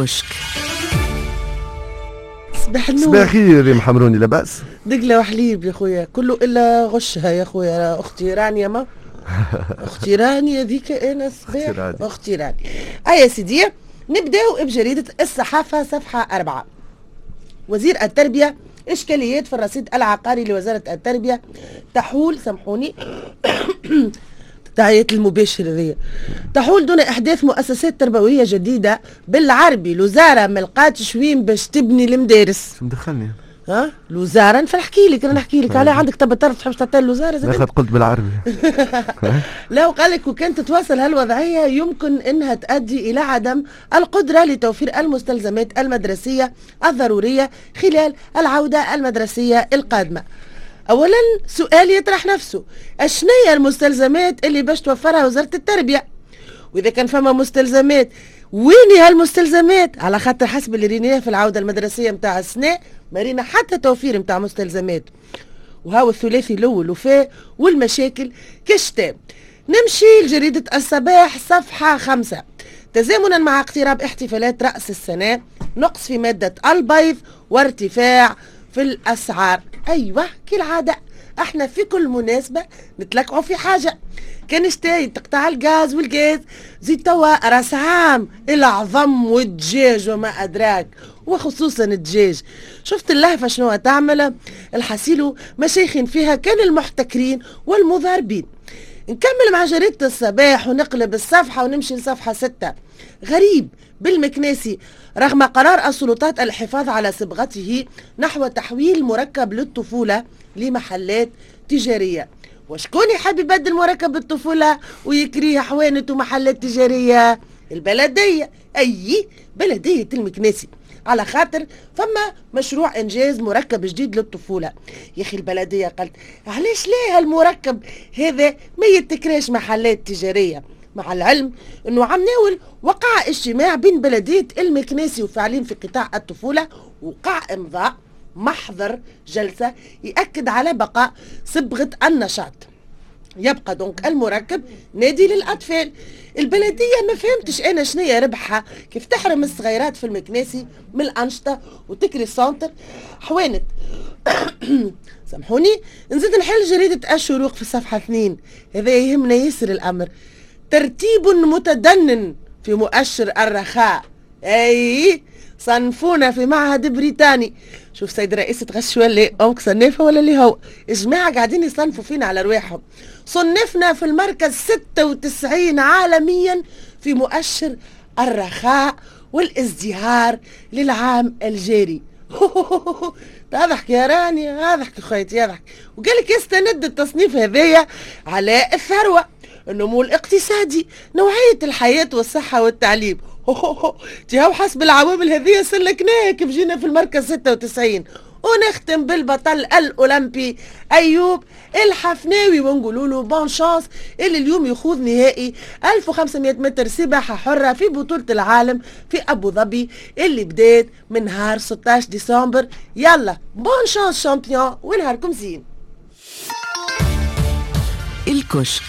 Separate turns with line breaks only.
الكشك
صباح النور.
صباح الخير يا محمروني لاباس
دقلة وحليب يا خويا كله إلا غشها يا خويا. أختي رانيا ما. أختي رانيا ذيك أنا صباح.
أختي رانيا.
أختي رانيا. أي يا سيدي نبداو بجريدة الصحافة صفحة أربعة. وزير التربية إشكاليات في الرصيد العقاري لوزارة التربية. تحول سامحوني. تحيات المباشر ذي تحول دون إحداث مؤسسات تربوية جديدة بالعربي الوزارة ملقات شوين باش تبني المدارس.
مدخلني؟
ها؟ الوزارة فنحكي لك أنا نحكي لك. على عندك تبى تعرف تحب تعطي الوزارة زاد؟
لا قلت بالعربي.
لو قال لك وكان تتواصل هالوضعية يمكن إنها تؤدي إلى عدم القدرة لتوفير المستلزمات المدرسية الضرورية خلال العودة المدرسية القادمة. اولا سؤال يطرح نفسه أشنية المستلزمات اللي باش توفرها وزارة التربية؟ وإذا كان فما مستلزمات وين هالمستلزمات؟ على خاطر حسب اللي ريناه في العودة المدرسية متاع السنة ما رينا حتى توفير متاع مستلزمات. وهاو الثلاثي الأول وفاء والمشاكل كشتام نمشي لجريدة الصباح صفحة خمسة. تزامنا مع اقتراب احتفالات رأس السنة نقص في مادة البيض وارتفاع في الأسعار. أيوة كالعادة. إحنا في كل مناسبة نتلقعوا في حاجة. كان اشتاي تقطع الغاز والغاز زيد توا راس عام العظم والدجاج وما أدراك. وخصوصا الدجاج. شفت اللهفة شنو تعمل الحسيلو مشايخين فيها كان المحتكرين والمضاربين. نكمل مع جريدة الصباح ونقلب الصفحة ونمشي لصفحة ستة. غريب بالمكناسي رغم قرار السلطات الحفاظ على صبغته نحو تحويل مركب للطفولة لمحلات تجارية. وشكون يحب يبدل مركب الطفولة ويكريه حوانت ومحلات تجارية؟ البلدية. أي بلدية المكناسي. على خاطر فما مشروع إنجاز مركب جديد للطفولة. يا أخي البلدية قالت علاش ليه هالمركب هذا ما يتكراش محلات تجارية؟ مع العلم إنه عامناول وقع اجتماع بين بلدية المكناسي وفاعلين في قطاع الطفولة وقع امضاء محضر جلسة يأكد على بقاء صبغة النشاط. يبقى donc المركب نادي للأطفال. البلدية ما فهمتش أنا شنية ربحها. كيف تحرم الصغيرات في المكناسي من الأنشطة وتكري سنتر حوانت. سامحوني. نزيد نحل جريدة الشروق في صفحة اثنين. هذا يهمنا ياسر الأمر. ترتيب متدنن في مؤشر الرخاء. أي. صنفونا في معهد بريطاني. شوف سيد رئيس تغش ولا أمك صنفها ولا اللي هو. الجماعة قاعدين يصنفوا فينا على رواحهم. صنفنا في المركز 96 عالميا في مؤشر الرخاء والازدهار للعام الجاري. تضحك يا راني أضحك خويتي أضحك. وقال لك يستند التصنيف هذايا على الثروة النمو الاقتصادي نوعية الحياة والصحة والتعليم. تيهو حسب العوامل هذه سلكناها كيف جينا في المركز 96 ونختم بالبطل الأولمبي أيوب الحفناوي ونقولوا له بون شانس اللي اليوم يخوض نهائي 1500 متر سباحة حرة في بطولة العالم في أبو ظبي اللي بدات من نهار 16 ديسمبر. يلا بون شانس شامبيون ونهاركم زين.
الكشك.